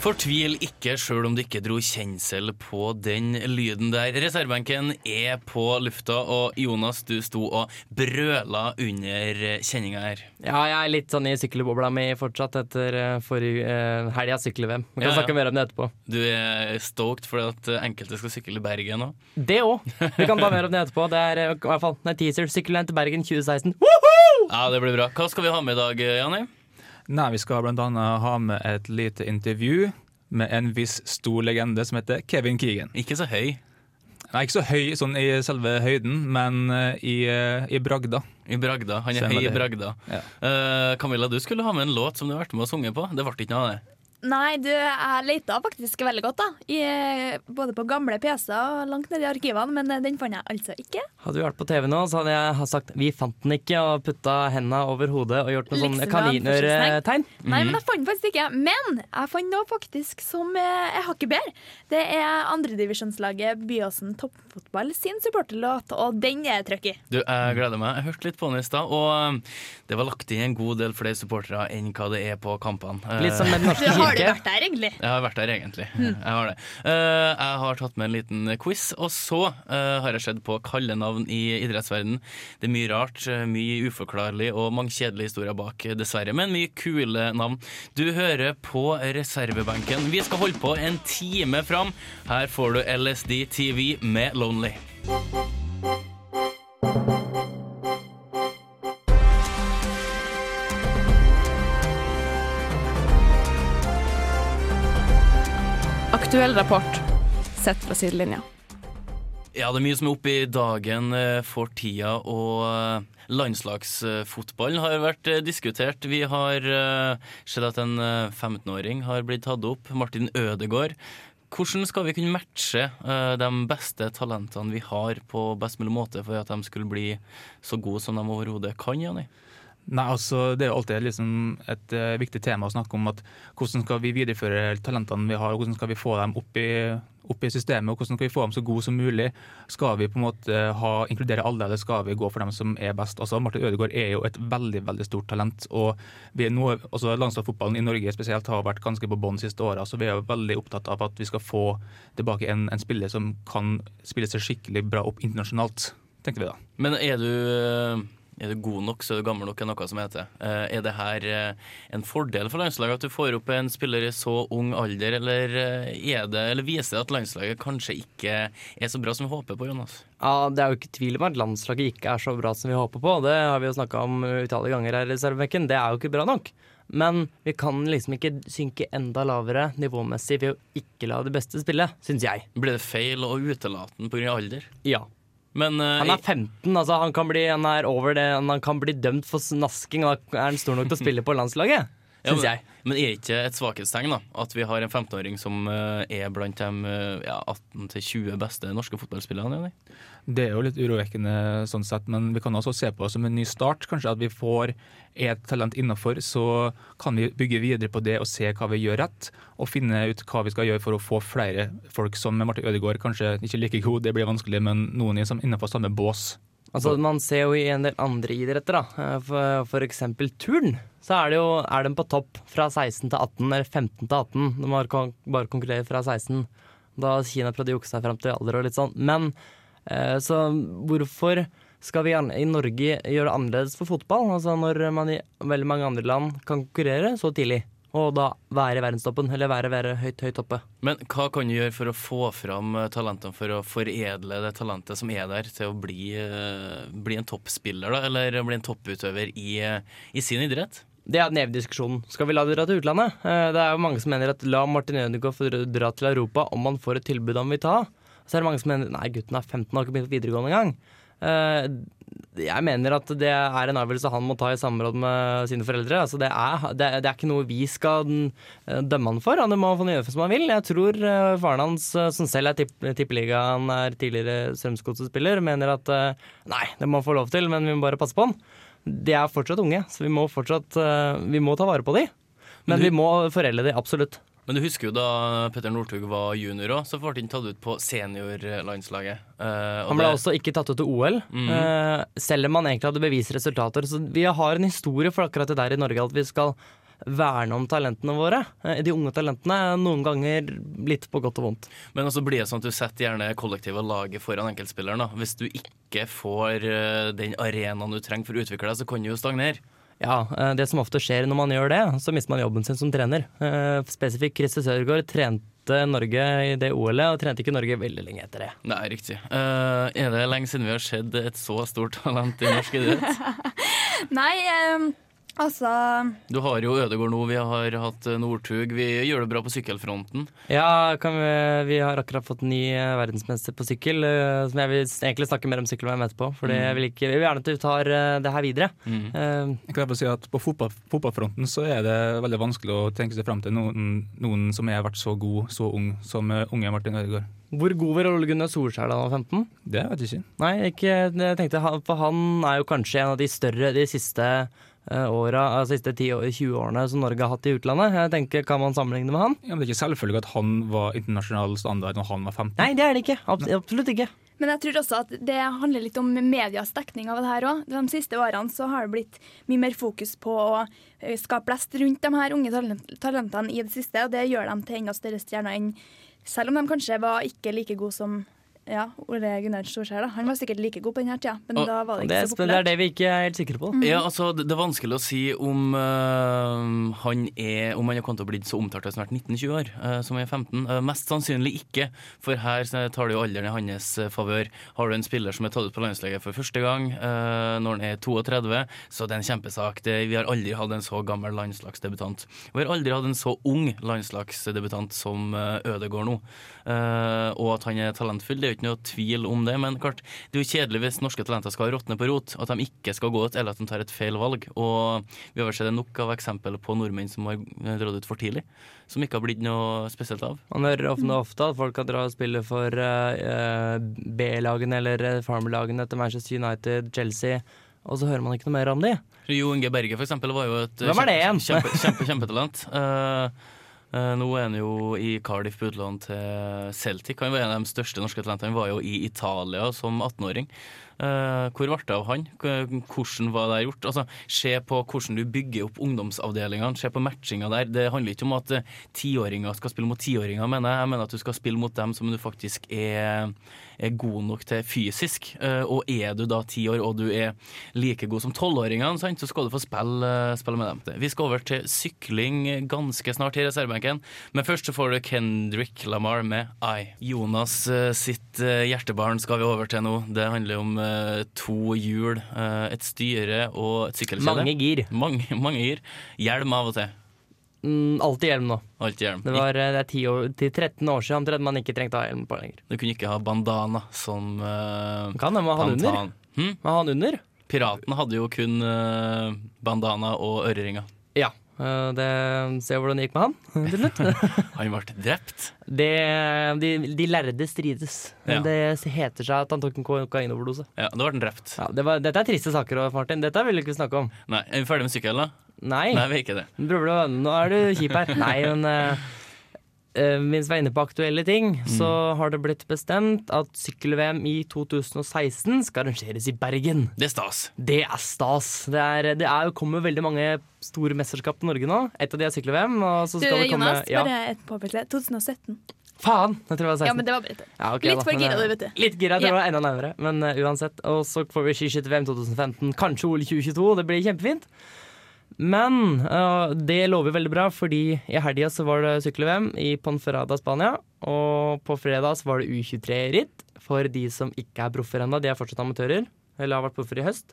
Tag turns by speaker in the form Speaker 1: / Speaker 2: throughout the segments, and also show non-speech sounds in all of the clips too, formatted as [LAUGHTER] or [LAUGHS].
Speaker 1: Fortvil ikke sjøl om du ikke dro kjensel på den lyden der. Reservebenken er på lufta, og Jonas, du sto og brøla under kjenninga her.
Speaker 2: Ja, jeg er litt sånn i sykkelbobla mi fortsatt etter uh, forrige uh, helgas sykkel-VM. Vi kan
Speaker 1: Ja, ja.
Speaker 2: snakke mer om det etterpå.
Speaker 1: Du er stoked fordi at enkelte skal sykle i Bergen òg.
Speaker 2: Det òg. Vi kan ta [LAUGHS] mer om det etterpå. Det er uh, i hvert fall en teaser. Sykkelen til Bergen 2016.
Speaker 1: Ja, det blir bra. Hva skal vi ha med i dag, Janni?
Speaker 3: Nei, vi skal annet ha med et lite intervju med en viss stor legende som heter Kevin Keegan.
Speaker 1: Ikke så høy.
Speaker 3: Er ikke så høy sånn i selve høyden, men eh, i, eh, i bragda.
Speaker 1: I bragda. Han er høy i bragda.
Speaker 3: Ja.
Speaker 1: Uh, Camilla, du skulle ha med en låt som du har vært med og sunget på. Det ble ikke noe av det.
Speaker 4: Nei, du, jeg leita faktisk veldig godt, da. I, både på gamle PC-er og langt nede i arkivene, men eh, den fant jeg altså ikke.
Speaker 2: Hadde vi vært på TV nå, så hadde jeg sagt 'vi fant den ikke' og putta henda over hodet og gjort noen sånn
Speaker 4: kaninertegn
Speaker 2: kaninørtegn.
Speaker 4: Nei, men jeg fant faktisk ikke. Men jeg fant noe faktisk som eh, er hakket bedre. Det er andredivisjonslaget Byåsen Toppfotball sin supporterlåt, og den er trøkk i.
Speaker 1: Du, jeg gleder meg. Jeg hørte litt på den i stad, og det var lagt inn en god del flere supportere enn hva det er på kampene. Eh,
Speaker 2: Litt som med Den norske [LAUGHS]
Speaker 4: Du, har du vært der, egentlig?
Speaker 1: Jeg har vært der, egentlig. Jeg har det. Eh, jeg har tatt med en liten quiz, og så uh, har jeg sett på kallenavn i idrettsverden. Det er mye rart, eh, mye uforklarlig og mange kjedelige historier bak, dessverre. Men mye kule navn. Du hører på reservebenken. Vi skal holde på en time fram. Her får du LSD TV med Lonely.
Speaker 5: Aktuell rapport sett fra sidelinja.
Speaker 1: Ja, det er mye som er oppe i dagen eh, for tida, og eh, landslagsfotballen har vært eh, diskutert. Vi har sett at en eh, 15-åring har blitt tatt opp, Martin Ødegaard. Hvordan skal vi kunne matche de beste talentene vi har på best mulig måte for at de skulle bli så gode som de overhodet kan, Janni?
Speaker 3: Nei, altså Det er jo alltid liksom et uh, viktig tema å snakke om at hvordan skal vi videreføre talentene vi har, og hvordan skal vi få dem opp i, opp i systemet, og hvordan skal vi få dem så gode som mulig. Skal vi på en måte ha, inkludere alle, eller skal vi gå for dem som er best? Altså Martin Ødegaard er jo et veldig veldig stort talent. og vi er nå, altså Landslagsfotballen i Norge spesielt har vært ganske på bånn de siste åra, så vi er jo veldig opptatt av at vi skal få tilbake en, en spiller som kan spille seg skikkelig bra opp internasjonalt, tenkte vi da.
Speaker 1: Men er du, eh, er du god nok, så er du gammel nok, er noe som heter. Eh, Er det her eh, en fordel for landslaget at du får opp en spiller i så ung alder, eller, eh, det, eller viser det at landslaget kanskje ikke er så bra som vi håper på, Jonas?
Speaker 2: Ja, Det er jo ikke tvil om at landslaget ikke er så bra som vi håper på. Det har vi jo snakka om utallige ganger her i reservebenken. Det er jo ikke bra nok. Men vi kan liksom ikke synke enda lavere nivåmessig ved å ikke la de beste spille, syns jeg.
Speaker 1: Blir det feil å utelate den pga. alder?
Speaker 2: Ja.
Speaker 1: Men uh,
Speaker 2: Han er 15, altså han kan bli, han er over det, han kan bli dømt for snasking, og da er han stor nok til å spille på landslaget, [LAUGHS]
Speaker 1: Ja,
Speaker 2: syns
Speaker 1: men,
Speaker 2: jeg.
Speaker 1: men er ikke et svakhetstegn da at vi har en 15-åring som uh, er blant de uh, ja, 18-20 beste norske fotballspillerne? Jenny?
Speaker 3: Det er jo litt urovekkende sånn sett, men vi kan også se på det som en ny start. Kanskje at vi får et talent innafor, så kan vi bygge videre på det og se hva vi gjør rett. Og finne ut hva vi skal gjøre for å få flere folk som Martin Ødegaard, kanskje ikke like god, det blir vanskelig, men noen som innenfor samme bås.
Speaker 2: Altså, man ser jo i en del andre idretter, da. eh, For, eksempel turn. Så er, det jo, er de på topp fra 16 til 18, eller 15 til 18. De har bare konkurrerer fra 16. Da Kina prøvde å jukse seg fram til alder og litt sånn. Men så hvorfor skal vi i Norge gjøre det annerledes for fotball? Altså når man i veldig mange andre land kan konkurrere så tidlig. Og da være i verdenstoppen, eller være, være høyt, høyt oppe.
Speaker 1: Men hva kan du gjøre for å få fram eh, talentene, for å foredle det talentet som er der, til å bli, eh, bli en toppspiller, da, eller bli en topputøver i, eh, i sin idrett?
Speaker 2: Det er den evige diskusjonen. Skal vi la det dra til utlandet? Eh, Det er jo mange som mener at la Martin Ødegaard få dra til Europa om han får et tilbud han vil ta. Så er det mange som mener nei, gutten er 15 og har ikke begynt på videregående engang. Eh, jeg mener at det er en avgjørelse han må ta i samråd med sine foreldre. Altså det, er, det, er- ikke noe vi skal eh, dømme han for. Han må få gjøre som han vil. Jeg tror eh, faren hans, som selv er tipp- tippeligaen, er tidligere Strømsgodset-spiller, mener at nei, det må han få lov til, men vi må bare passe på han. De er fortsatt unge, så vi må fortsatt vi må ta vare på de. Men vi må forelde de, absolutt.
Speaker 1: Men du husker jo da Petter Northug var junior òg, så ble han tatt ut på seniorlandslaget. Uh,
Speaker 2: Han ble
Speaker 1: det-
Speaker 2: også ikke tatt ut til OL,
Speaker 1: mm
Speaker 2: -hmm. uh, selv om han egentlig hadde bevist resultater. Så vi har en historie for akkurat det der i Norge, at vi skal verne om talentene våre. Eh, De unge talentene, noen ganger litt på godt og vondt.
Speaker 1: Men altså blir det sånn at du setter gjerne kollektivet og laget foran enkeltspilleren. da. Hvis du ikke får eh, den arenaen du trenger for å utvikle deg, så kan du jo stagnere.
Speaker 2: Ja, eh, Det som ofte skjer når man gjør det, så mister man jobben sin som trener. Eh, Spesifikt Christer Sørgaard trente Norge i det OL-et, og trente ikke Norge veldig lenge etter det.
Speaker 1: Nei, riktig. Eh, er det lenge siden vi har sett et så stort talent i norsk idrett? [LAUGHS]
Speaker 4: Nei, eh, altså
Speaker 1: Du har jo Ødegård nå, vi har hatt eh, Northug. Vi gjør det bra på sykkelfronten.
Speaker 2: Ja, kan vi, vi har akkurat fått ny eh, verdensmester på sykkel, eh, som jeg vil egentlig snakke mer om sykkel-VM etterpå. For jeg vil ikke, jeg vil gjerne at du tar det her videre.
Speaker 1: Mm.
Speaker 2: Uh,
Speaker 3: Jeg kan bare si at På fotball, fotballfronten så er det veldig vanskelig å tenke seg fram til noen, noen som har vært så god, så ung som unge Martin Ødegaard.
Speaker 2: Hvor god var Ole Gunnar Solskjær da han var 15?
Speaker 3: Det vet jeg ikke.
Speaker 2: Nei, ikke, jeg tenkte, han- for han er jo kanskje en av de større de siste åra, altså siste 10-20 årene som Norge har hatt i utlandet. Jeg tenker, Kan man sammenligne med han?
Speaker 3: Ja, men Det er ikke selvfølgelig at han var internasjonal standard når han var 15.
Speaker 2: Nei, det er det ikke. Abs absolutt ikke.
Speaker 4: Men jeg tror også at det handler litt om medias dekning av det her òg. De siste årene så har det blitt mye mer fokus på å eh, skape blest rundt de her unge talentene i det siste, og det gjør dem til enda større stjerner enn Selv om de kanskje var ikke like gode som ja, Ole Gunnar Solskjær. da. Han var sikkert like god på denne tida, men
Speaker 1: Og-
Speaker 4: da var det
Speaker 2: Det,
Speaker 4: ikke
Speaker 2: er-
Speaker 4: så
Speaker 2: det er det vi ikke er helt sikre på.
Speaker 1: Ja, altså, det, det er vanskelig å si om uh, han er Om han har kommet til å bli så omtalt av snart 19-20 år, uh, som er 15. Uh, mest sannsynlig ikke, for her tar det jo alderen i hans favør. Har du en spiller som er tatt ut på landslaget for første gang når han er 32, så det er en kjempesak. Det, vi har aldri hatt en så gammel landslagsdebutant. Vi har aldri hatt en så ung landslagsdebutant som Ødegård nå. Eh, og at han er talentfull, det er jo ikke noe tvil om det. Men klart, det er jo kjedelig hvis norske talenter skal råtne på rot, at de ikke skal gå ut, eller at de tar et feil valg. Og vi har vel sett nok av eksempler på nordmenn som har dratt ut for tidlig, som ikke har blitt noe spesielt av.
Speaker 2: Man hører ofte, ofte at folk kan dra og spille for uh, B-lagene eller eh, farmerlagene etter Manchester United, Chelsea, og så hører man ikke noe mer om de.
Speaker 1: Jo Inge Berge for eksempel var jo et
Speaker 2: kjempe,
Speaker 1: kjempe, kjempe, kjempetalent. [LAUGHS] Eh, nå er han jo i Cardiff på utlån til Celtic. Han var en av de største norske talentene. Han var jo i Italia som 18-åring. Eh, hvor ble det av han? Hvordan var det gjort? Altså, Se på hvordan du bygger opp ungdomsavdelingene. Se på matchinga der. Det handler ikke om at eh, tiåringer skal spille mot tiåringer, mener jeg. Jeg mener at du skal spille mot dem som du faktisk er, er god nok til fysisk. Eh, og er du da ti år og du er like god som tolvåringene, så skal du få spille, spille med dem. Vi skal over til sykling ganske snart i reservebenken, men først så får du Kendrick Lamar med I. Jonas sitt hjertebarn skal vi over til nå. Det handler om to hjul, eh, et styre og et sykkelkjede.
Speaker 2: Mange gir.
Speaker 1: Mange, [LAUGHS] mange gir. Hjelm av og til.
Speaker 2: Mm, alltid hjelm nå.
Speaker 1: Altid hjelm.
Speaker 2: Det var eh, det er 10 år, til 13 år siden omtrent man ikke trengte å ha hjelm på lenger.
Speaker 1: Du kunne ikke ha bandana som uh,
Speaker 2: Kan det, må ha den under.
Speaker 1: Hmm?
Speaker 2: Man ha den under?
Speaker 1: Piratene hadde jo kun uh, bandana og øreringer.
Speaker 2: Ja. Eh, det, se hvordan det gikk med han [LAUGHS] til slutt. [LAUGHS]
Speaker 1: Han ble drept.
Speaker 2: Det, de, de lærde strides.
Speaker 1: Ja.
Speaker 2: Det heter seg at han tok en kokainoverdose.
Speaker 1: Ja, da ble han drept.
Speaker 2: Ja, det var, dette er triste saker, Martin. Dette vil du ikke snakke om.
Speaker 1: Nei, Er vi ferdig med sykkel, da?
Speaker 2: Nei.
Speaker 1: Nei, vi er ikke det.
Speaker 2: Prøver du, nå er du kjip her. Nei, men eh, mens vi er inne på aktuelle ting, så har det blitt bestemt at sykkel-VM i 2016 skal arrangeres i Bergen.
Speaker 1: Det er stas.
Speaker 2: Det er stas. Det, er, det er, kommer veldig mange store mesterskap til Norge nå. Et av de er sykkel-VM. Og så
Speaker 4: Du,
Speaker 2: det komme
Speaker 4: Jonas,
Speaker 2: ja.
Speaker 4: bare et påpekelse. 2017.
Speaker 2: Faen! Jeg tror det var 16.
Speaker 4: Ja, men det var bare.
Speaker 2: Ja, okay,
Speaker 4: Litt
Speaker 2: da,
Speaker 4: for gira,
Speaker 2: eh,
Speaker 4: du, vet du.
Speaker 2: Litt gira, jeg tror det var enda nærmere. Men uh, uansett. Og så får vi skiskytter-VM 2015. Kanskje OL 2022. Det blir kjempefint. Men uh, det lover veldig bra, fordi i helga var det sykkel-VM i Ponferrada, Spania. Og på fredag var det U23-ritt for de som ikke er proffer ennå. De er fortsatt amatører. Eller har vært proffer i høst.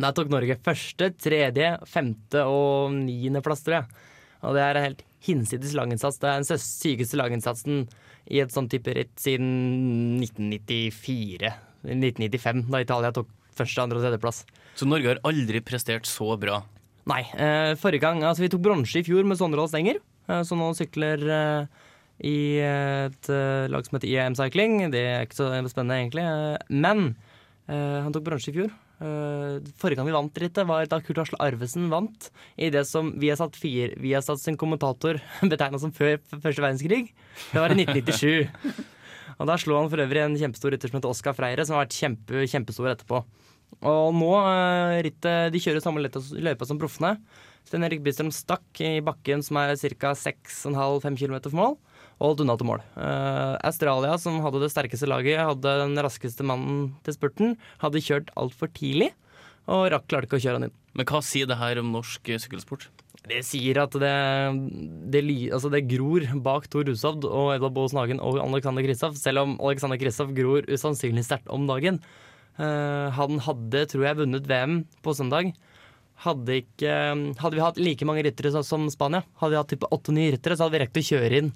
Speaker 2: Der tok Norge første, tredje, femte og niendeplass, tror jeg. Og det er en helt hinsides laginnsats. Det er den sykeste laginnsatsen i et sånt type ritt siden 1994. 1995, da Italia tok første, andre og tredjeplass.
Speaker 1: Så Norge har aldri prestert så bra.
Speaker 2: Nei, eh, forrige gang Altså, vi tok bronse i fjor med Sondre Stenger, eh, som nå sykler eh, i et lag som heter IAM Cycling. Det er ikke så spennende, egentlig. Men han tok bronse i fjor. Forrige gang vi vant rittet, var da Kurt Asle Arvesen vant i det som Viasat, 4, Viasat sin kommentator [LAUGHS] betegna som før første verdenskrig. Det var i 1997. [LAUGHS] Og Da slo han for øvrig en kjempestor rytter som heter Oskar Freire, som har vært kjempe, kjempestor etterpå. Og nå eh, rittet De kjører samme løypa som proffene. Sten Erik Bystrøm stakk i bakken som er ca. 6,5-5 km for mål, og holdt unna til mål. Eh, Australia, som hadde det sterkeste laget, hadde den raskeste mannen til spurten, hadde kjørt altfor tidlig, og rakk klarte ikke å kjøre han inn.
Speaker 1: Men hva sier det her om norsk eh, sykkelsport?
Speaker 2: Det sier at det, det, altså det gror bak Tor Hushovd og Edvard Boasen Hagen og Alexander Kristoff, selv om Alexander Kristoff gror usannsynlig sterkt om dagen. Eh, han hadde, tror jeg, vunnet VM på søndag. Hadde, ikke, hadde vi hatt like mange ryttere som Spania, hadde vi hatt type åtte-ni ryttere, så hadde vi rekt å kjøre inn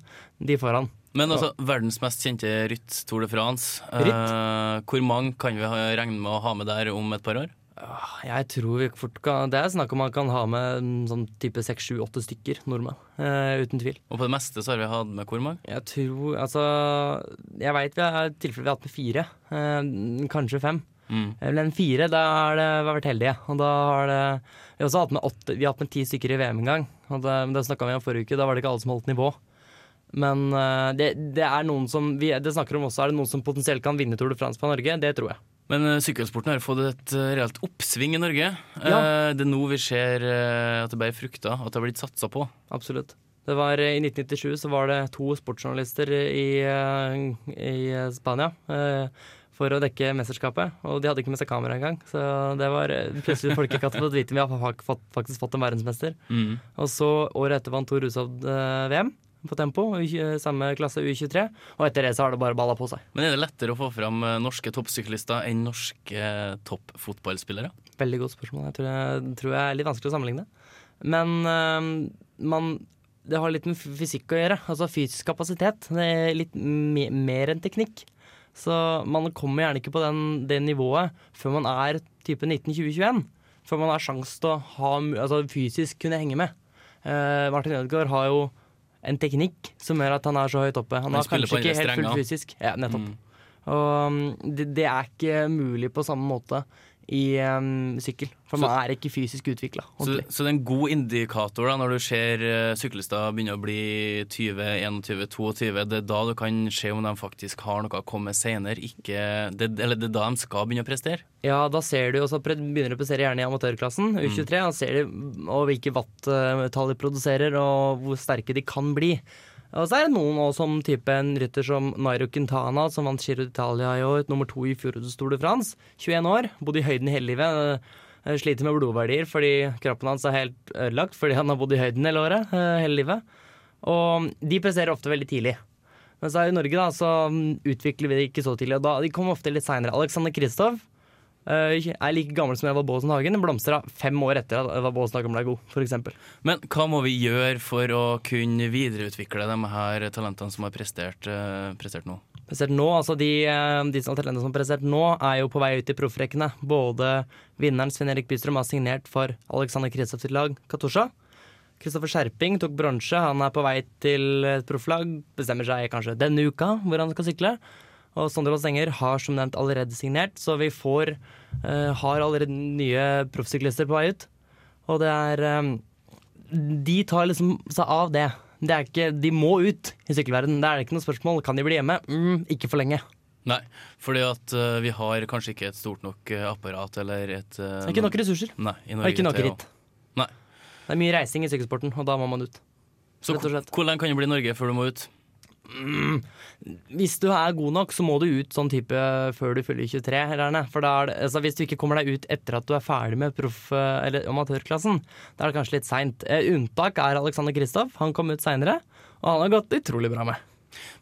Speaker 2: de foran.
Speaker 1: Men altså, verdens mest kjente rytt, Tour de France.
Speaker 2: Ritt?
Speaker 1: Eh, hvor mange kan vi regne med å ha med der om et par år?
Speaker 2: Jeg tror vi fort kan Det er snakk om man kan ha med mm, sånn type seks, sju, åtte stykker nordmenn. Uh, uten tvil.
Speaker 1: Og på det meste så har vi hatt med hvor mange?
Speaker 2: Jeg tror Altså Jeg veit vi har tilfeller vi har hatt med fire. Uh, kanskje fem.
Speaker 1: Mm.
Speaker 2: Eh, Men fire, da har det vi vært heldige. Og da har det Vi har også hatt med åtte Vi har hatt med ti stykker i VM en gang. Og det, det snakka vi om forrige uke. Da var det ikke alle som holdt nivå. Men uh, det, det er noen som vi, Det snakker om også er det noen som potensielt kan vinne Tour de France på Norge. Det tror jeg.
Speaker 1: Men eh, sykkelsporten har fått et eh, reelt oppsving i Norge.
Speaker 2: Ja.
Speaker 1: Eh, det er nå vi ser at det bærer frukter, at det har blitt satsa på.
Speaker 2: Absolutt. Det var, I 1997 så var det to sportsjournalister i, i Spania for å dekke mesterskapet. Og de hadde ikke med seg kamera engang. Så det var plutselig folk ikke hadde fått vite vi har fa- fa- faktisk fått en verdensmester.
Speaker 1: Mm.
Speaker 2: Og så året etter vant Tor Hushovd eh, VM på tempo, samme klasse U23. Og etter det så har det bare balla på seg.
Speaker 1: Men er det lettere å få fram eh, norske toppsyklister enn norske eh, toppfotballspillere?
Speaker 2: Veldig godt spørsmål. Jeg tror, jeg tror jeg er litt vanskelig å sammenligne. Men øh, man Det har litt med fysikk å gjøre. Altså fysisk kapasitet. Det er litt me mer enn teknikk. Så man kommer gjerne ikke på den, det nivået før man er type 19-20-21. Før man har sjanse til å ha, altså, fysisk kunne henge med. Eh, Martin Ødegaard har jo en teknikk som gjør at han er så høyt oppe. Han
Speaker 1: Han
Speaker 2: har kanskje ikke helt fullt fysisk. Ja, nettopp.
Speaker 1: Mm.
Speaker 2: Og um, det, det er ikke mulig på samme måte i um, sykkel. For
Speaker 1: Så-
Speaker 2: man er ikke fysisk utvikla.
Speaker 1: Så, så det er en god indikator da, når du ser uh, syklister begynne å bli 20, 21, 22. Det er da du kan se om de faktisk har noe å komme med senere. Ikke, det, eller det er da de skal begynne å prestere.
Speaker 2: Ja, da ser du også så begynner du å prestere gjerne i amatørklassen, U23. Da ser du og hvilke watt-tall de produserer, og hvor sterke de kan bli. Og så er det noen også som type en rytter som Nairo Quintana, som vant Giro d'Italia i år, nummer to i fjorårets Tour de France. 21 år, bodde i høyden hele livet. eh, Sliter med blodverdier fordi kroppen hans er helt ødelagt fordi han har bodd i høyden hele året, eh, hele livet. Og de presterer ofte veldig tidlig. Men så er i Norge da, så utvikler vi det ikke så tidlig. Og da, de kommer ofte litt seinere. Alexander Kristoff eh, er like gammel som Edvard Baasen Hagen. Blomstra fem år etter at Edvard Baasen Hagen ble god, f.eks.
Speaker 1: Men hva må vi gjøre for å kunne videreutvikle de her talentene som har prestert, eh, prestert nå?
Speaker 2: Prestert nå, altså de, eh, de talenter som har prestert nå, er jo på vei ut i proffrekkene. Både vinneren Sven Erik Bystrøm har signert for Alexander Kristoff sitt lag, Katusha. Kristoffer Skjerping tok bronse. Han er på vei til et profflag. Bestemmer seg kanskje denne uka hvor han skal sykle. Og Sondre Aas Enger har som nevnt allerede signert, så vi får uh, har allerede nye proffsyklister på vei ut. Og det er um, De tar liksom seg av det. det er ikke, de må ut i sykkelverdenen. Det er ikke noe spørsmål. Kan de bli hjemme? Mm, ikke for lenge.
Speaker 1: Nei, fordi at uh, vi har kanskje ikke et stort nok apparat eller et uh,
Speaker 2: ikke nok ressurser.
Speaker 1: Nei, i
Speaker 2: Og ikke nok ritt.
Speaker 1: Nei.
Speaker 2: Det er mye reising i sykkelsporten, og da må man ut.
Speaker 1: Så hvor lenge kan det bli i Norge før du må ut?
Speaker 2: Hvis du er god nok, så må du ut sånn type før du fyller 23. Rerne. For da er det, altså hvis du ikke kommer deg ut etter at du er ferdig med proff- eller amatørklassen, da er det kanskje litt seint. Eh, unntak er Alexander Kristoff. Han kom ut seinere, og han har gått utrolig bra med.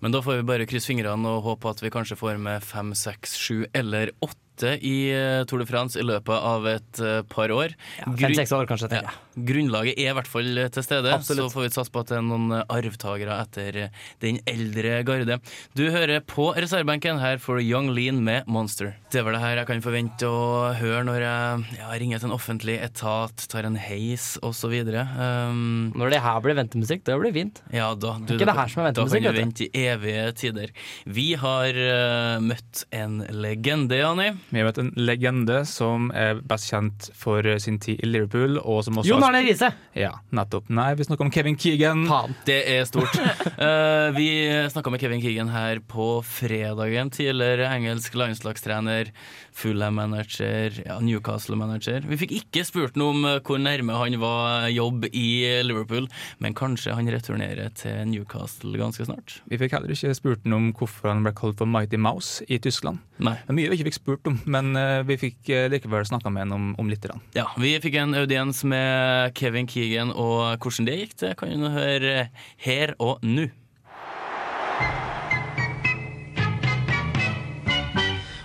Speaker 1: Men da får vi bare krysse fingrene og håpe at vi kanskje får med fem, seks, sju eller åtte bytte i eh, Tour de France i løpet av et eh, par år. Grunn-
Speaker 2: Fem-seks år, kanskje.
Speaker 1: ja. Grunnlaget er i hvert fall til stede,
Speaker 2: Absolutt.
Speaker 1: så får vi satse på at det er noen arvtakere etter den eldre garde. Du hører på reservebenken her for Young Lean med Monster. Det er vel det her jeg kan forvente å høre når jeg ja, ringer til en offentlig etat, tar en heis osv. Um,
Speaker 2: Når det her blir ventemusikk, det blir fint.
Speaker 1: ja, da, du,
Speaker 2: ikke
Speaker 1: da,
Speaker 2: det her som er
Speaker 1: da
Speaker 2: ventemusikk,
Speaker 1: kan du vente i evige tider. Vi har uh, møtt en legende, Jani.
Speaker 3: Vi har møtt en legende som er best kjent for sin tid i Liverpool. Og som også
Speaker 2: Jon Arne Riise!
Speaker 3: Ja, nettopp. Nei, vi snakker om Kevin Keegan.
Speaker 2: Faen.
Speaker 1: Det er stort. uh, [LAUGHS] vi snakka med Kevin Keegan her på fredagen. Tidligere engelsk landslagstrener, Fulham-manager, ja, Newcastle-manager. Vi fikk ikke spurt noe om eh, hvor nærme han var jobb i Liverpool, men kanskje han returnerer til Newcastle ganske snart?
Speaker 3: Vi fikk heller ikke spurt ham om hvorfor han ble kalt for Mighty Mouse i Tyskland.
Speaker 1: Nei.
Speaker 3: Det er mye vi ikke fikk spurt om, men eh, vi fikk eh, likevel snakka med ham om, om litt.
Speaker 1: Ja, Vi fikk en audiens med Kevin Keegan, og hvordan det gikk, det kan du høre her og nå.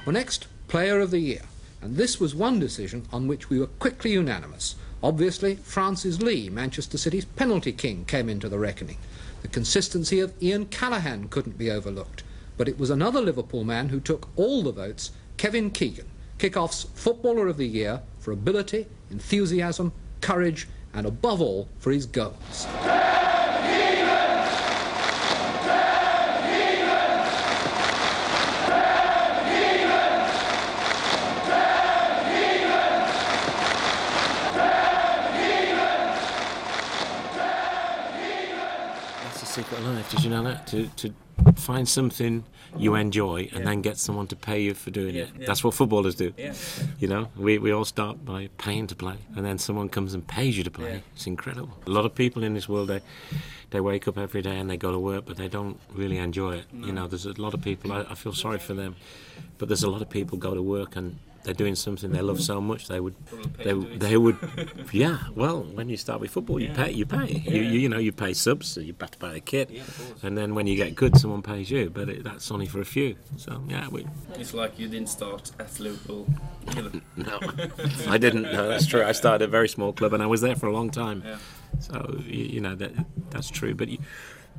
Speaker 6: Well, next, Player of the Year. And this was one decision on which we were quickly unanimous. Obviously, Francis Lee, Manchester City's penalty king, came into the reckoning. The consistency of Ian Callaghan couldn't be overlooked. But it was another Liverpool man who took all the votes, Kevin Keegan, Kickoff's Footballer of the Year for ability, enthusiasm, courage, and above all, for his goals.
Speaker 7: Secret life. Did you know that? To to find something you enjoy and then get someone to pay you for doing it. That's what footballers do. You know, we, we all start by paying to play, and then someone comes and pays you to play. It's incredible. A lot of people in this world they they wake up every day and they go to work, but they don't really enjoy it. You know, there's a lot of people. I, I feel sorry for them, but there's a lot of people go to work and. They're doing something they love so much. They would, they, they would, [LAUGHS] yeah. Well, when you start with football, you pay. You pay. You, you, you know, you pay subs. So you have to buy the kit, and then when you get good, someone pays you. But it, that's only for a few. So yeah, we,
Speaker 1: It's like you didn't start at Liverpool. [LAUGHS]
Speaker 7: no, I didn't. No, that's true. I started a very small club, and I was there for a long time. So you, you know that that's true. But you,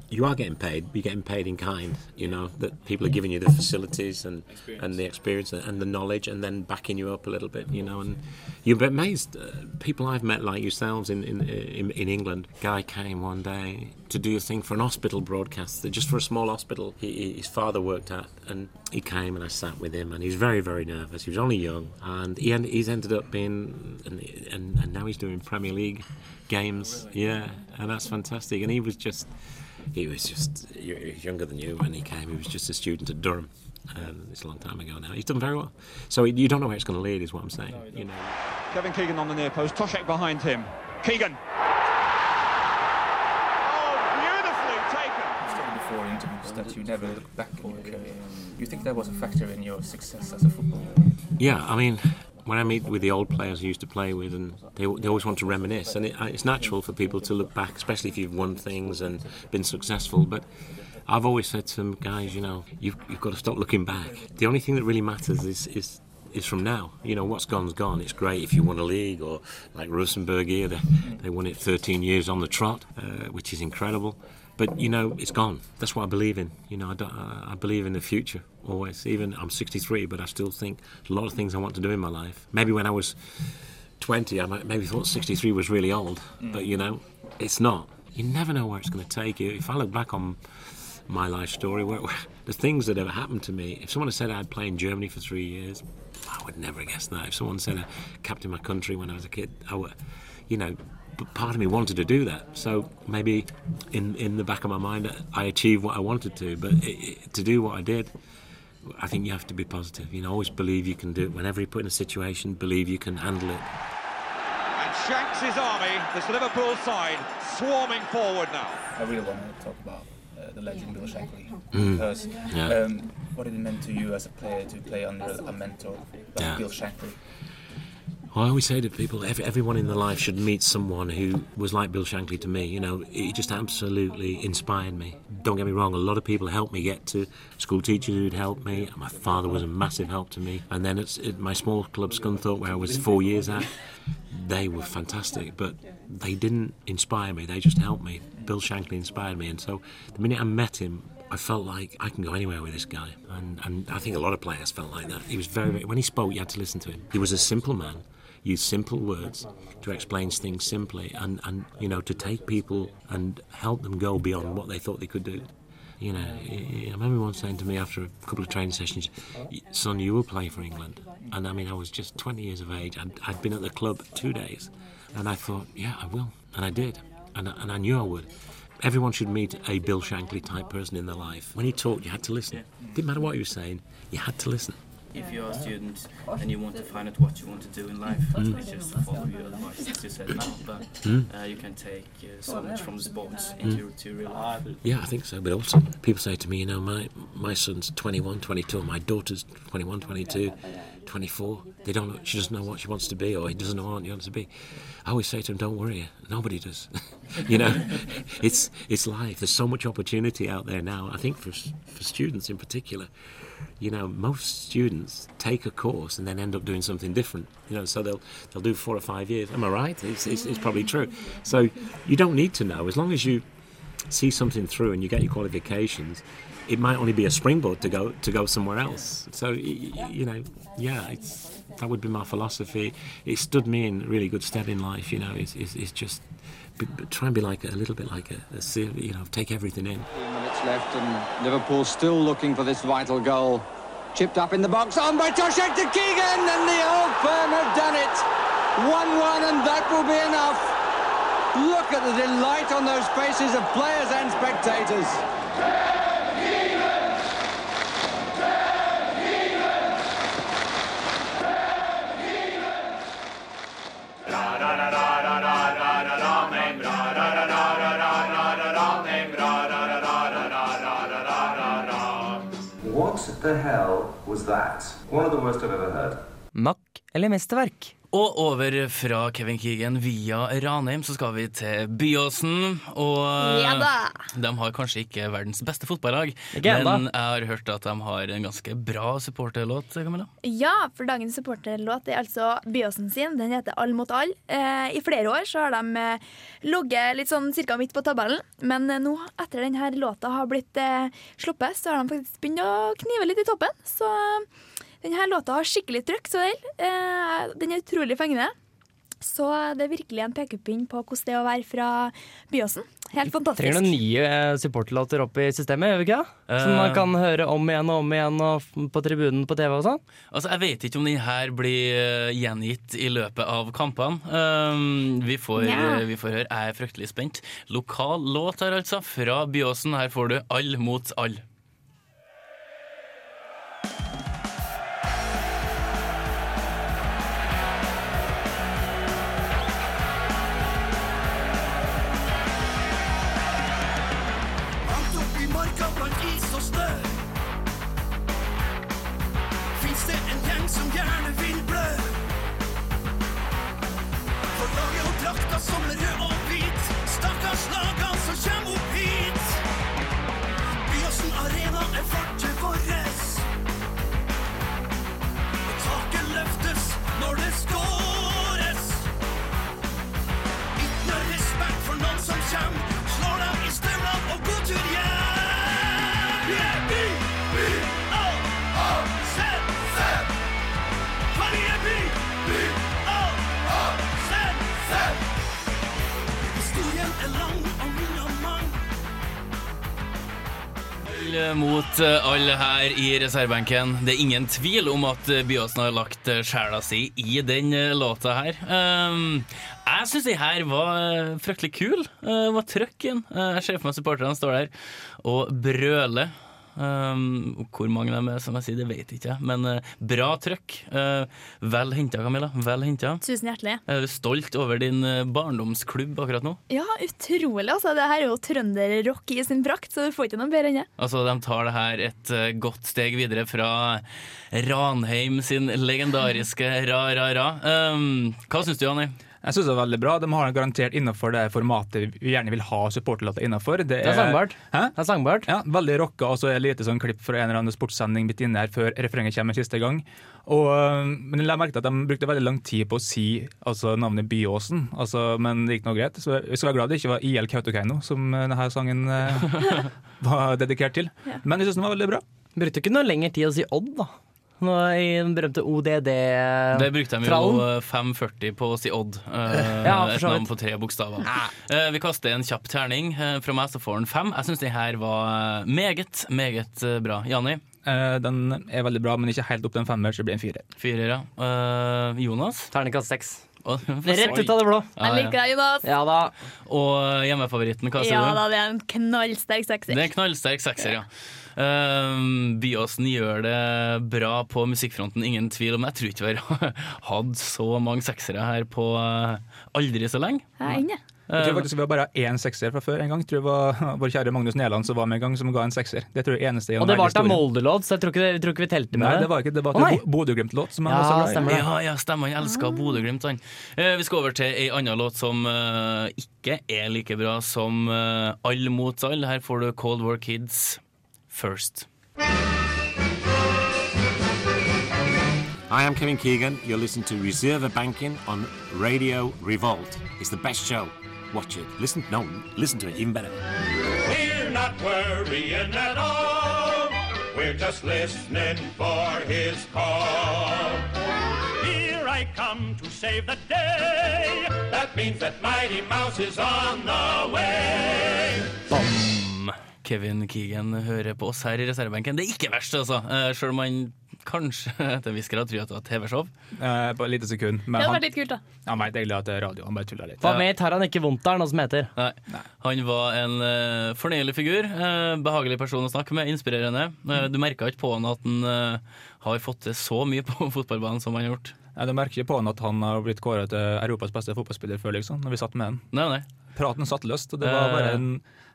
Speaker 7: you are getting paid. You're getting paid in kind. You know that people are giving you the facilities and and the experience and, and the knowledge, and then backing you up a little bit. You know, and you'll be amazed. Uh, people I've met like yourselves in in, in in England. Guy came one day to do a thing for an hospital broadcast, just for a small hospital he, he- his father worked at, and he came and I sat with him, and he's very very nervous. He was only young, and he end, he's ended up being, and, and and now he's doing Premier League games. Yeah, and that's fantastic. And he was just, he was just he younger than you when he came. He was just a student at Durham. Um, it's a long time ago now. He's done very well. So you don't know where it's going to lead, is what I'm saying. You know.
Speaker 8: Kevin Keegan on the near post, Toshek behind him. Keegan. Oh, beautifully taken.
Speaker 9: said before in interviews that you never look back in your career. You think that was a factor in your success as a footballer?
Speaker 7: Yeah, I mean, when I meet with the old players I used to play with, and they, they always want to reminisce, and it, it's natural for people to look back, especially if you've won things and been successful. But I've always said to them, guys, you know, you've, you've got to stop looking back. The only thing that really matters is is is from now. You know, what's gone's gone. It's great if you won a league, or like Rosenberg here, they, they won it 13 years on the trot, uh, which is incredible. But you know, it's gone. That's what I believe in. You know, I, don't, I believe in the future always. Even I'm 63, but I still think a lot of things I want to do in my life. Maybe when I was 20, I might, maybe thought 63 was really old, mm. but you know, it's not. You never know where it's going to take you. If I look back on my life story, where, where, the things that have happened to me, if someone had said I'd play in Germany for three years, I would never have guessed that. If someone said uh, I captained my country when I was a kid, I would, you know, but part of me wanted to do that. So maybe in in the back of my mind, I achieved what I wanted to. But it, it, to do what I did, I think you have to be positive. You know, always believe you can do it. Whenever you're put in a situation, believe you can handle it.
Speaker 8: And Shanks' army, this Liverpool side, swarming forward now.
Speaker 9: I really want to talk about uh, the legend Bill Shankly
Speaker 7: Mm.
Speaker 9: because
Speaker 7: Yeah.
Speaker 9: um, what did it mean to you as a player to play under a mentor like
Speaker 7: Yeah.
Speaker 9: Bill Shankly?
Speaker 7: I always say to people, every, everyone in their life should meet someone who was like Bill Shankly to me. You know, he just absolutely inspired me. Don't get me wrong, a lot of people helped me get to school teachers who'd helped me. My father was a massive help to me. And then it's, my small club, Scunthorpe, where I was four years at, they were fantastic, but they didn't inspire me. They just helped me. Bill Shankly inspired me. And so the minute I met him, I felt like I can go anywhere with this guy. And, and I think a lot of players felt like that. He was very, very, when he spoke, you had to listen to him. He was a simple man, used simple words to explain things simply, and, and you know, to take people and help them go beyond what they thought they could do. You know, I I remember one saying to me after a couple of training sessions, son, you will play for England. And I mean, I was just 20 years of age. I'd, I'd been at the club two days. And I thought, yeah, I will. And I did. And I, and I knew I would. Everyone should meet a Bill Shankly type person in their life. When he talked, you had to listen. Didn't matter what he was saying, you had to listen.
Speaker 9: If you're a student and you want to find out what you want to do in life,
Speaker 7: Mm.
Speaker 9: it's just to follow your advice, as you said now. But
Speaker 7: Mm.
Speaker 9: uh, you can take uh, so much from the sports
Speaker 7: Mm.
Speaker 9: into to real life.
Speaker 7: Yeah, I think so. But also, people say to me, you know, my, my son's 21, 22, my daughter's 21, 22, 24. They don't know, she doesn't know what she wants to be, or he doesn't know what he wants to be. I always say to him, don't worry, nobody does. [LAUGHS] you know, [LAUGHS] it's, it's life. There's so much opportunity out there now. I think for, for students in particular, you know, most students take a course and then end up doing something different. You know, so they'll they'll do four or five years. Am I right? It's, it's, it's probably true. So you don't need to know as long as you see something through and you get your qualifications. It might only be a springboard to go to go somewhere else. So y- y- you know, yeah, it's that would be my philosophy. It stood me in really good stead in life. You know, it's, it's, it's just b- b- try and be like a, a little bit like a, a you know, take everything in.
Speaker 10: minutes left and Liverpool still looking for this vital goal. Chipped up in the box, on by Toshek to Keegan, and the old firm have done it. 1-1, and that will be enough. Look at the delight on those faces of players and spectators.
Speaker 11: The hell was that? One of the worst I've ever heard.
Speaker 2: Mack eller mesterverk?
Speaker 1: Og over fra Kevin Keegan via Ranheim så skal vi til Byåsen. Og
Speaker 4: Ja da.
Speaker 1: de har kanskje ikke verdens beste fotballag, men jeg har hørt at de har en ganske bra supporterlåt. Camilla.
Speaker 4: Ja, for dagens supporterlåt er altså Byåsen sin. Den heter All mot all. Eh, I flere år så har de eh, ligget litt sånn cirka midt på tabellen, men eh, nå, etter denne låta har blitt eh, sluppet, så har de faktisk begynt å knive litt i toppen. Så eh, denne låta har skikkelig trøkk, så den. Eh, den er utrolig fengende. Så det er virkelig en pekepinn på hvordan det er å være fra Byåsen. Helt fantastisk.
Speaker 2: Trenger noen nye eh, supporterlåter opp i systemet, gjør vi ikke det? Som man
Speaker 1: Eh.
Speaker 2: kan høre om igjen og om igjen og på tribunen på TV og sånn?
Speaker 1: Altså, Jeg vet ikke om den her blir gjengitt i løpet av kampene. Um, vi, får, eh, vi får høre. Jeg er fryktelig spent. Lokal låt her, altså. Fra Byåsen. Her får du All mot all. Her i reservebenken. Det er ingen tvil om at eh, Byåsen har lagt eh, sjela si i den eh, låta her. Um, jeg syns den her var fryktelig kul. Uh, var trøkken. Uh, jeg ser for meg supporterne står der og brøler. Um, hvor mange de er, som jeg sier, det vet jeg ikke. Men uh, bra trøkk. Uh, vel henta, Camilla. Vel henta.
Speaker 4: Tusen hjertelig.
Speaker 1: Er du stolt over din eh, barndomsklubb akkurat nå?
Speaker 4: Ja, utrolig. altså. Det her er jo trønderrock i sin prakt, så du får ikke noe bedre enn det.
Speaker 1: Altså, De tar det her et godt steg videre fra Ranheim sin legendariske ra-ra-ra. Um, hva syns du, Janni?
Speaker 3: Jeg synes det er veldig bra. De har garantert innenfor det formatet vi gjerne vil ha supporterlåter innenfor. Det
Speaker 2: er sangbart.
Speaker 3: Hæ?
Speaker 2: Det er sangbart.
Speaker 3: Ja, Veldig rocka, og så er det lite sånn klipp fra en eller annen sportssending midt inne her før refrenget kommer siste gang. Og, men jeg merket at de brukte veldig lang tid på å si altså, navnet Byåsen, altså, men det gikk nå greit. Så jeg skal være glad det ikke var IL Kautokeino som denne sangen øh, [LAUGHS] var dedikert til.
Speaker 2: Ja.
Speaker 3: Men jeg syns den var veldig bra.
Speaker 2: Brukte ikke noe lengre tid å si Odd, da. Nå I den berømte ODD-trallen.
Speaker 1: Det brukte de jo eh, 540 på å si Odd. eh, [LAUGHS]
Speaker 2: Ja,
Speaker 1: et navn på tre bokstaver. Eh, vi kaster en kjapp terning. Eh, fra meg så får den fem. Jeg syns det her var meget, meget bra. Janni?
Speaker 3: Eh, den er veldig bra, men ikke helt opp til en femmer, så det blir en firer.
Speaker 1: Firer, ja. Eh, Jonas?
Speaker 2: Terningkast seks.
Speaker 1: Og- [LAUGHS]
Speaker 2: Rett ut av det blå.
Speaker 1: Ja,
Speaker 4: Jeg liker deg, Jonas.
Speaker 2: Ja da.
Speaker 1: Og hjemmefavoritten, hva sier
Speaker 4: Ja
Speaker 1: du?
Speaker 4: da, det er en knallsterk sekser.
Speaker 1: Det er en knallsterk sekser, ja. Um, Byåsen gjør det bra på musikkfronten, ingen tvil om det. Jeg tror ikke vi har [LAUGHS] hatt så mange seksere her på uh, aldri så lenge.
Speaker 4: Jeg er inne.
Speaker 3: Jeg tror faktisk vi har bare én sekser fra før en gang. Jeg tror det var [LAUGHS] vår kjære Magnus Næland som var med en gang, som ga en sekser. Det tror jeg eneste
Speaker 2: Og det var til. Molde-låt, så jeg tror ikke, jeg tror ikke vi telte med
Speaker 3: Nei,
Speaker 2: det.
Speaker 3: var ikke det. var til Bo- Bodø-Glimt-låt. som
Speaker 2: Ja, stemmer.
Speaker 1: Ja, ja, stemmer. Han elsker Bodø-Glimt, han. Eh, vi skal over til ei anna låt som eh, ikke er like bra som uh, All mot all. Her får du Cold War Kids first.
Speaker 7: Hi, I am Kevin Keegan. You're listening to Reserve Banking on Radio Revolt. It's the best show. Watch it. Listen. No, listen to it. Even better.
Speaker 12: We're not worrying at all. We're just listening for his call. Here I come to save the day. That means that Mighty Mouse is on the way.
Speaker 1: Kevin Keegan hører på oss her i reservebenken. Det er ikke verst, altså. Uh, Sjøl om han kanskje [LAUGHS] etter en viss grad tror at det var TV-show.
Speaker 3: Eh, på et lite sekund.
Speaker 4: Det var
Speaker 3: han,
Speaker 4: litt kult, da.
Speaker 3: han vet egentlig at det er radio. Han bare tuller litt.
Speaker 2: Hva med tar han ikke vondt av, noe som heter?
Speaker 1: Nei. Han var en uh, fornøyelig figur. Uh, behagelig person å snakke med. Inspirerende. Uh, du merka ikke på han at han eh, har fått til så mye på [LAUGHS] fotballbanen som han har gjort.
Speaker 3: Nei, Du merker ikke på han at han har blitt kåret til Europas beste fotballspiller før, liksom, når vi satt med han.
Speaker 1: Nei, nei.
Speaker 3: Praten satt løst, og det var
Speaker 1: Eh.
Speaker 3: bare en,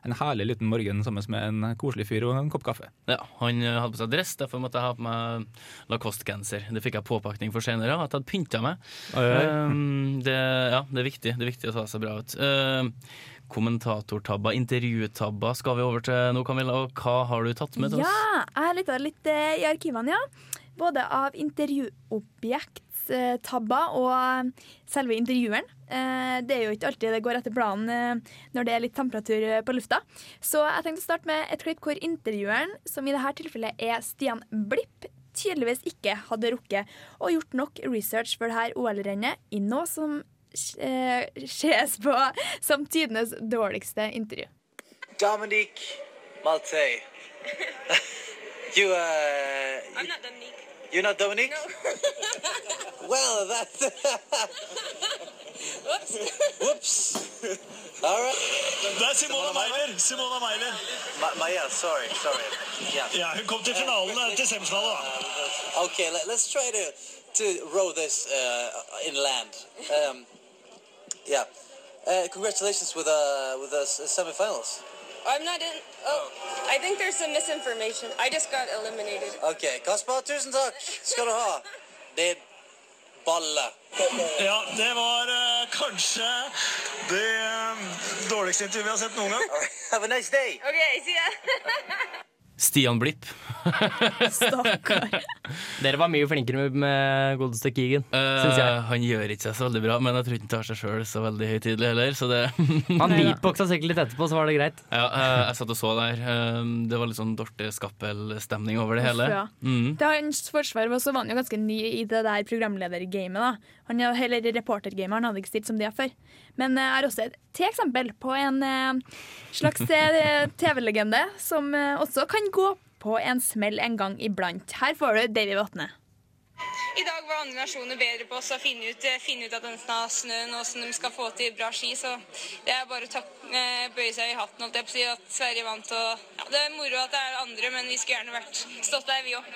Speaker 3: en herlig liten morgen sammen med en koselig fyr og en kopp kaffe.
Speaker 1: Ja, Han eh, hadde på seg dress, derfor måtte jeg ha på meg Lacoste-genser. Det fikk jeg påpakning for senere, at jeg hadde pynta meg. Um, det, ja, det er viktig. Det er viktig å ta seg bra ut. Um, kommentatortabber, intervjutabber skal vi over til nå, Camilla. Og hva har du tatt med til oss?
Speaker 4: Ja, jeg har lytta litt eh, i arkivene, ja. Både av intervjuobjekttabber og eh, selve intervjueren. Eh, Det er jo ikke alltid det går etter planen eh, når det er litt temperatur på lufta. Så jeg tenkte å starte med et klipp hvor intervjueren, som i dette tilfellet er Stian Blipp, tydeligvis ikke hadde rukket og gjort nok research for dette OL-rennet i noe som ses på som tidenes dårligste intervju.
Speaker 13: Dominique Malte. [LAUGHS] you, uh. I'm not Dominique. You're not Dominique? No. [LAUGHS] well, that's. [LAUGHS] Whoops. Whoops. All right.
Speaker 12: Det er Simona Meiler. Simona Meiler.
Speaker 13: Ma- Maya, sorry, sorry. Yeah.
Speaker 12: Ja, hun kom til finalen, eh, til semifinalen. da.
Speaker 13: Okay, let, let's try to to row this uh, in land. Um, yeah. Uh, congratulations with uh with the semifinals.
Speaker 14: I'm not in. Oh, I think there's some misinformation. I just got eliminated.
Speaker 13: Okay, Kasper, tusen takk skal du ha. Din balle.
Speaker 12: Ja, det var eh, kanskje det eh, dårligste intervjuet vi har sett noen gang.
Speaker 13: Have a nice day.
Speaker 14: Okay, see ya. [LAUGHS]
Speaker 1: Stian Blipp. [LAUGHS]
Speaker 2: Dere var mye flinkere med, med godeste Keegan, syns
Speaker 1: Eh,
Speaker 2: jeg.
Speaker 1: han gjør ikke seg så veldig bra, men jeg tror ikke han tar seg sjøl så veldig høytidelig heller. Så det [LAUGHS]
Speaker 2: Han beatboxa sikkert litt etterpå, så var det greit.
Speaker 1: Ja, uh, jeg satt og så der. Um, Det var litt sånn Dorte Skappel-stemning over det hele.
Speaker 4: Ja.
Speaker 1: Mm.
Speaker 4: Til hans forsvar var- så var han jo ganske ny i det der programledergamet. da. Han er- Eller reportergameren hadde ikke stilt som de har før. Men eh, jeg har også et til eksempel på en eh, slags eh, [LAUGHS] TV-legende som eh, også kan gå på en smell en gang iblant. Her får du Davy Vatne.
Speaker 14: I dag var andre nasjoner bedre på oss å finne ut, eh, finne ut av denne snøen og hvordan de skal få til bra ski. Så det er bare å eh, bøye seg i hatten holdt jeg på å si, at Sverige vant. Og ja, det er moro at det er andre, men vi skulle gjerne vært stått der, vi òg.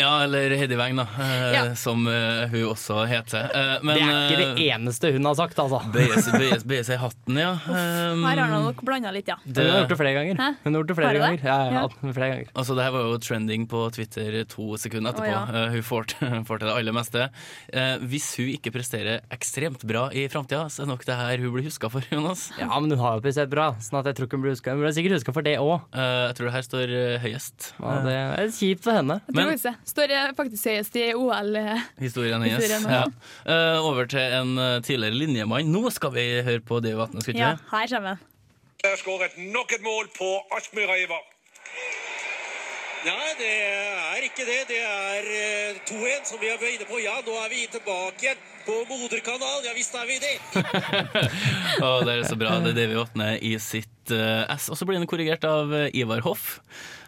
Speaker 1: Ja, eller Heddy Weng, da, eh,
Speaker 4: Ja.
Speaker 1: som eh, hun også heter. Eh, men,
Speaker 2: det er ikke det eneste hun har sagt, altså.
Speaker 1: Bøye seg- [LAUGHS] i hatten, ja. Um,
Speaker 4: Her har han nok blanda litt, ja.
Speaker 2: Hun har gjort det flere ganger.
Speaker 4: Hæ?
Speaker 2: Hun har gjort det flere
Speaker 4: det?
Speaker 2: ganger. Ja, ja,
Speaker 4: Ja.
Speaker 2: flere ganger.
Speaker 1: Altså, det her var jo trending på Twitter to sekunder etterpå.
Speaker 4: Oh, ja.
Speaker 1: uh, hun får til, [LAUGHS] får til det aller meste. Eh, hvis hun ikke presterer ekstremt bra i framtida, så er nok det her hun blir huska for, Jonas.
Speaker 2: Ja, men hun har jo prestert bra, sånn at jeg tror ikke hun blir huska. Hun blir sikkert huska for det òg.
Speaker 1: jeg tror det her står eh, høyest.
Speaker 2: Ja, det er kjipt for henne.
Speaker 4: Jeg tror men, det. Står faktisk høyest i OL. eh,
Speaker 1: Historien hennes.
Speaker 4: Historien,
Speaker 1: Ja.
Speaker 4: ja.
Speaker 1: Eh, over til en eh, tidligere linjemann. Nå skal vi høre på Dave Vatne, skal vi ikke
Speaker 4: Ja,
Speaker 1: det?
Speaker 4: her kommer han.
Speaker 12: Der skåret nok et mål på Aspmyra Ivar.
Speaker 15: Nei, det er ikke det. Det er eh, 2-1 som vi er inne på. Ja, nå er vi tilbake igjen på moderkanalen. Ja visst er vi det. [LAUGHS]
Speaker 1: Å, det er så bra. Det er Davy Vatne i sitt uh, S. Og så blir den korrigert av eh, Ivar Hoff.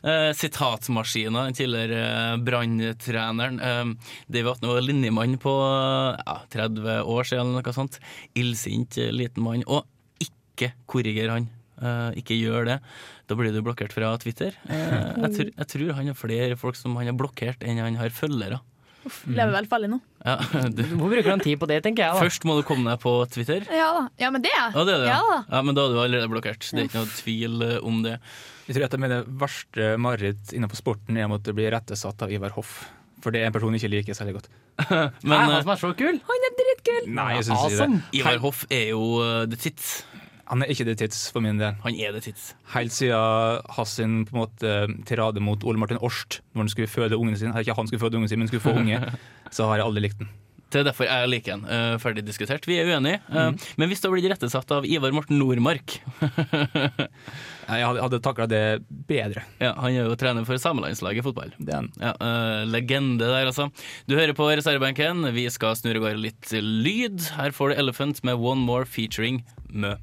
Speaker 1: Uh, Sitatmaskina, den tidligere uh, branntreneren. Uh, Davy Vatne var linjemann på eh, 30 år siden, eller noe sånt. Illsint eh, liten mann. Og ikke korriger han. Eh, ikke gjør det. Da blir du blokkert fra Twitter. Eh, jeg, tror, jeg tror han har flere folk som han har blokkert, enn han har følgere.
Speaker 4: Uff, lever vel farlig nå.
Speaker 1: Ja, du.
Speaker 2: Hvor bruker han tid på det, tenker jeg. da
Speaker 1: Først må du komme deg på Twitter.
Speaker 4: Ja da. Ja, men det er
Speaker 1: Ja, det er det.
Speaker 4: Ja da.
Speaker 1: Ja, men da er du allerede blokkert. Det er ikke noe tvil eh, om det.
Speaker 3: Jeg tror et av mine verste mareritt innenfor sporten er å måtte bli rettesatt av Ivar Hoff. For det er en person jeg ikke liker særlig godt. [LAUGHS]
Speaker 1: Men,
Speaker 2: han
Speaker 1: eh,
Speaker 2: som er så kul!
Speaker 4: Han er dritkul!
Speaker 3: Nei, jeg synes ikke
Speaker 2: Awesome.
Speaker 3: det.
Speaker 1: Ivar Hoff er jo uh, the tits.
Speaker 3: Han er ikke det tids for min del.
Speaker 1: Han er det tids.
Speaker 3: Helt siden hans sin på en måte tirade mot Ole Martin Årst når han skulle føde ungen sin, ikke han skulle føde ungen sin, men skulle få unge, [LAUGHS] så har jeg aldri likt den.
Speaker 1: Det er derfor jeg liker den. Uh, ferdig diskutert. Vi er uenige. Uh,
Speaker 3: Mm.
Speaker 1: Men hvis du har blitt rettesatt av Ivar Morten Nordmark [LAUGHS]
Speaker 3: Jeg hadde, hadde takla det bedre.
Speaker 1: Ja, Han er jo trener for samelandslaget i fotball.
Speaker 3: Er.
Speaker 1: Ja, uh, legende der, altså. Du hører på reservebenken. Vi skal snurre i gå litt lyd. Her får du Elephant med One More featuring Mø.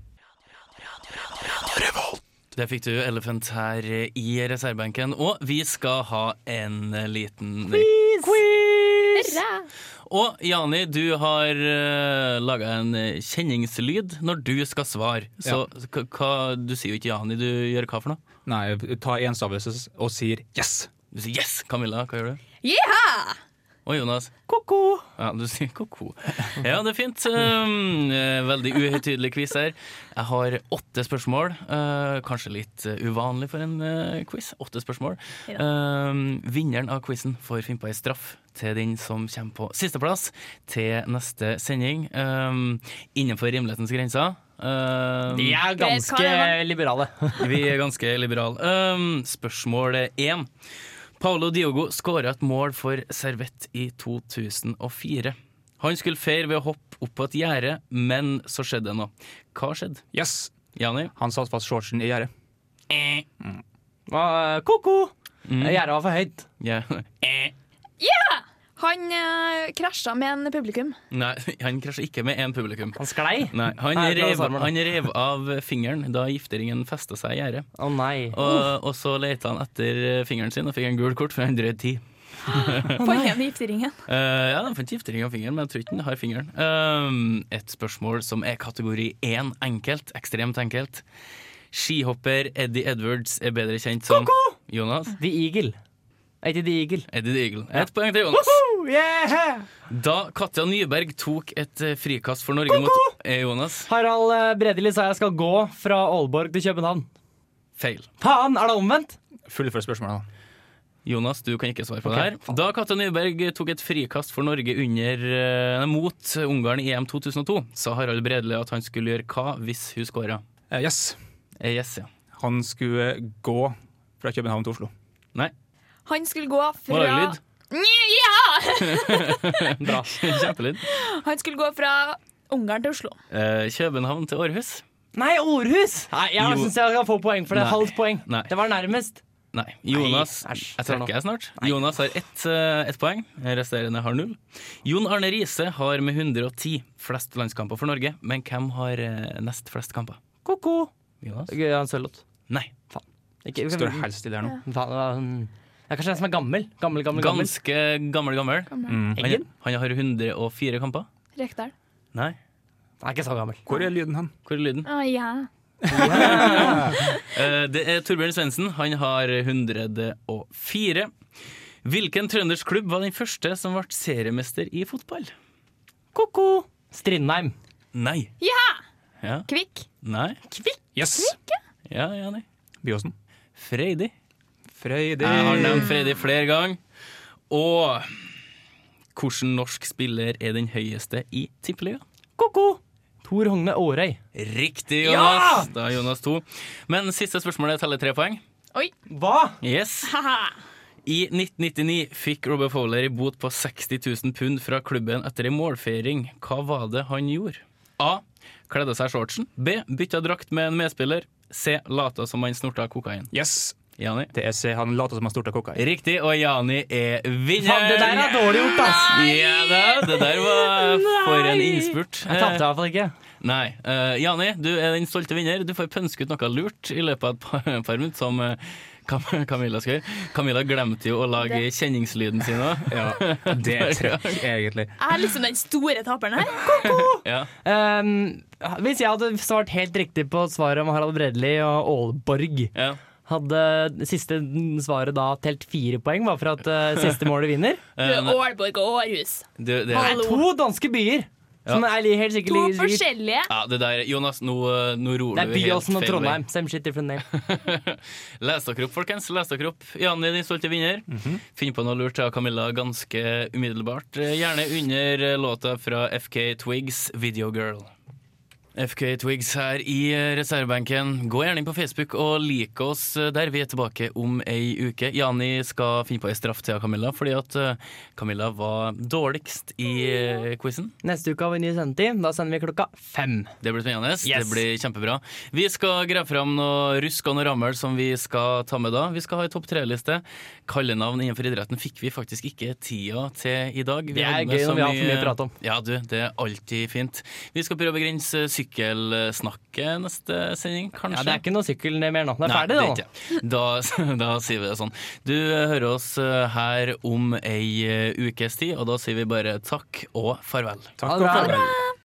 Speaker 1: Der fikk du Elephant her i reservebenken, og vi skal ha en liten quiz. Og Jani, du har uh, laga en kjenningslyd når du skal svare. Så ja. hva, du sier jo ikke Jani, du gjør hva for noe?
Speaker 3: Nei, ta en stavelse og sier yes.
Speaker 1: Du sier yes! Camilla, hva gjør du?
Speaker 4: Yeah!
Speaker 1: Og Jonas? Ko-ko. Ja, du sier ko-ko. Ja, det er fint. Um, eh, veldig uhøytidelig quiz her. Jeg har åtte spørsmål. Uh, kanskje litt eh, uvanlig for en uh, quiz. Åtte spørsmål. Um, vinneren av quizen får finne på ei straff til den som kommer på sisteplass til neste sending. Um, innenfor rimelighetens grenser. Um,
Speaker 2: De er ganske liberale. [LAUGHS]
Speaker 1: vi er ganske liberale. Um, spørsmål én. Paolo Diogo skåra et mål for Servett i 2004. Han skulle feire ved å hoppe opp på et gjerde, men så skjedde det noe. Hva skjedde?
Speaker 3: Yes.
Speaker 1: Jani?
Speaker 3: Han satte fast shortsen i gjerdet.
Speaker 2: Uh, Ko-ko! Gjerdet var for høyt.
Speaker 1: Ja. [LAUGHS]
Speaker 4: Yeah! Han eh, krasja med en publikum.
Speaker 1: Nei, [LAUGHS] han krasja ikke med én publikum.
Speaker 2: Han sklei?
Speaker 1: Nei, han,
Speaker 2: Nei,
Speaker 1: rev, han rev av fingeren da gifteringen festa seg i gjerdet.
Speaker 2: Å nei.
Speaker 1: Og, og så leita han etter fingeren sin og fikk en gul kort, for han drøyd ti. [GASPS]
Speaker 4: Fant igjen gifteringen. [LAUGHS]
Speaker 1: Eh, ja, den fant giftering av fingeren, men jeg tror ikke den har fingeren. Um, et spørsmål som er kategori én enkelt, ekstremt enkelt. Skihopper Eddie Edwards er bedre kjent som Jonas.
Speaker 2: The Eagle. Eddie the Eagle.
Speaker 1: Eddie the Eagle. Ett poeng til Jonas.
Speaker 2: Woohoo! Yeah!
Speaker 1: Da Katja Nyberg tok et eh, frikast for Norge mot eh, Jonas
Speaker 2: Harald eh, Bredeli sa jeg skal gå fra Aalborg til København.
Speaker 1: Feil.
Speaker 2: Faen, er det omvendt?
Speaker 3: Fullfør spørsmålet, da.
Speaker 1: Jonas, du kan ikke svare på
Speaker 2: okay,
Speaker 1: det her. Da Katja Nyberg tok et frikast for Norge under, eh, mot Ungarn i EM 2002, sa Harald Bredeli at han skulle gjøre hva hvis hun skåra?
Speaker 3: Eh, yes.
Speaker 1: Yes, ja.
Speaker 3: Han skulle gå fra København til Oslo.
Speaker 1: Nei.
Speaker 4: Han skulle gå fra
Speaker 1: Var det lyd. [LAUGHS]
Speaker 4: Ja! [LAUGHS]
Speaker 1: Bra. Kjempelyd.
Speaker 4: Han skulle gå fra Ungarn til Oslo.
Speaker 1: Eh, København til Århus.
Speaker 2: Nei, Århus! Nei, jeg
Speaker 1: Jo.
Speaker 2: syns jeg kan få poeng for det.
Speaker 1: Nei.
Speaker 2: Halvt poeng.
Speaker 1: Nei.
Speaker 2: Det var nærmest.
Speaker 1: Nei. Jonas
Speaker 2: Nei,
Speaker 1: Jeg trekker jeg snart. Jonas har ett eh, ett poeng. Resterende har null. Jon Arne Riise har med 110 flest landskamper for Norge, men hvem har eh, nest flest kamper?
Speaker 2: Ko-ko.
Speaker 1: Jonas?
Speaker 2: Jan Sørloth.
Speaker 1: Nei.
Speaker 2: Faen. Ikke,
Speaker 3: Står helt stille her nå.
Speaker 2: Faen, det er kanskje den som er gammel. Gammel, gammel, gammel.
Speaker 1: Ganske gammel, gammel.
Speaker 3: Mm.
Speaker 1: Han, han har 104 kamper.
Speaker 4: Rekdal.
Speaker 1: Nei.
Speaker 2: Han er ikke så gammel.
Speaker 3: Hvor er lyden hen?
Speaker 1: Hvor er lyden?
Speaker 4: Å ja.
Speaker 1: uh, [LAUGHS] Det er Torbjørn Svendsen. Han har 104. Hvilken trøndersk klubb var den første som ble seriemester i fotball?
Speaker 2: Ko-ko! Strindheim.
Speaker 1: Nei.
Speaker 4: Ja!
Speaker 1: Ja.
Speaker 4: Kvikk.
Speaker 1: Nei.
Speaker 4: Kvikk?
Speaker 3: Yes.
Speaker 1: Ja, ja, nei.
Speaker 3: Byåsen.
Speaker 1: Freidi.
Speaker 3: Freidi.
Speaker 1: Jeg har nevnt Freidi flere ganger. Og hvilken norsk spiller er den høyeste i Tippeligaen?
Speaker 2: Ko-ko! Tor Hogne Aarøy.
Speaker 1: Riktig, Jonas. Da er Jonas to. Men siste spørsmålet teller tre poeng.
Speaker 4: Oi.
Speaker 2: Hva?
Speaker 1: Yes. I 1999 fikk Robert Fowler en bot på 60 000 pund fra klubben etter en målfeiring. Hva var det han gjorde? A. Kledde seg shortsen. B. Bytta drakt med en medspiller. C. Lata som han snorta kokain.
Speaker 3: Yes.
Speaker 1: Jani?
Speaker 3: Det er C. Han later som han storta kokka
Speaker 1: Riktig, og Jani er vinner.
Speaker 2: Det der er dårlig gjort, ass!
Speaker 1: Ja da, det der var for en innspurt.
Speaker 2: Jeg tapte i hvert fall ikke.
Speaker 1: Nei. Uh, Jani, du er den stolte vinner. Du får pønske ut noe lurt i løpet av et par, par minutter, som Uh, Camilla skal gjøre. Camilla glemte jo å lage
Speaker 4: Det-
Speaker 1: kjenningslyden sin òg.
Speaker 3: Ja, det er trøkk, egentlig.
Speaker 4: Jeg er liksom den store taperen her.
Speaker 1: Ja.
Speaker 2: Um, hvis jeg hadde svart helt riktig på svaret om Harald Bredli og Aalborg,
Speaker 1: Ja.
Speaker 2: Hadde siste svaret da telt fire poeng, bare for at uh, [LAUGHS] siste målet vinner? [LAUGHS]
Speaker 4: Du er Aalborg og Århus.
Speaker 1: Du, det,
Speaker 2: Det er to danske byer! Som er helt sikkert
Speaker 4: To forskjellige.
Speaker 1: ja, det der Jonas, nå, nå
Speaker 2: roer
Speaker 1: du helt
Speaker 2: feil. Det
Speaker 1: er Byåsen og.
Speaker 2: Trondheim. Same shit, different name. [LAUGHS]
Speaker 1: Les dere opp, folkens. Les dere opp. Janni, din stolte vinner. Finn på noe lurt til Camilla ganske umiddelbart. Eh, Gjerne under eh, låta fra FK Twigs, 'Videogirl'. FK Twigs her i eh, reservebenken. Gå gjerne inn på Facebook og lik oss eh, der. Vi er tilbake om ei uke. Jani skal finne på ei straff til Camilla, fordi at eh, Camilla var dårligst i quizen.
Speaker 2: Neste uke har vi ny sendetid. Da sender vi klokka fem.
Speaker 1: Det blir spennende.
Speaker 2: Yes.
Speaker 1: Det blir kjempebra. Vi skal grave fram noe rusk og noe rammel som vi skal ta med da. Vi skal ha ei topp tre-liste. Kallenavn innenfor idretten fikk vi faktisk ikke tida til i dag.
Speaker 2: Det er gøy når vi har for mye å prate om.
Speaker 1: Ja, du, det er alltid fint. Vi skal prøve å begrense sykkelsnakket neste sending, kanskje.
Speaker 2: Ja, det er ikke noe sykkel mer nå. Den er
Speaker 1: Nei,
Speaker 2: ferdig,
Speaker 1: det er ikke. Da, [LAUGHS] da sier vi det sånn. Du hører oss eh, her om ei eh, ukes tid, og da sier vi bare takk og farvel.
Speaker 2: Ha det bra.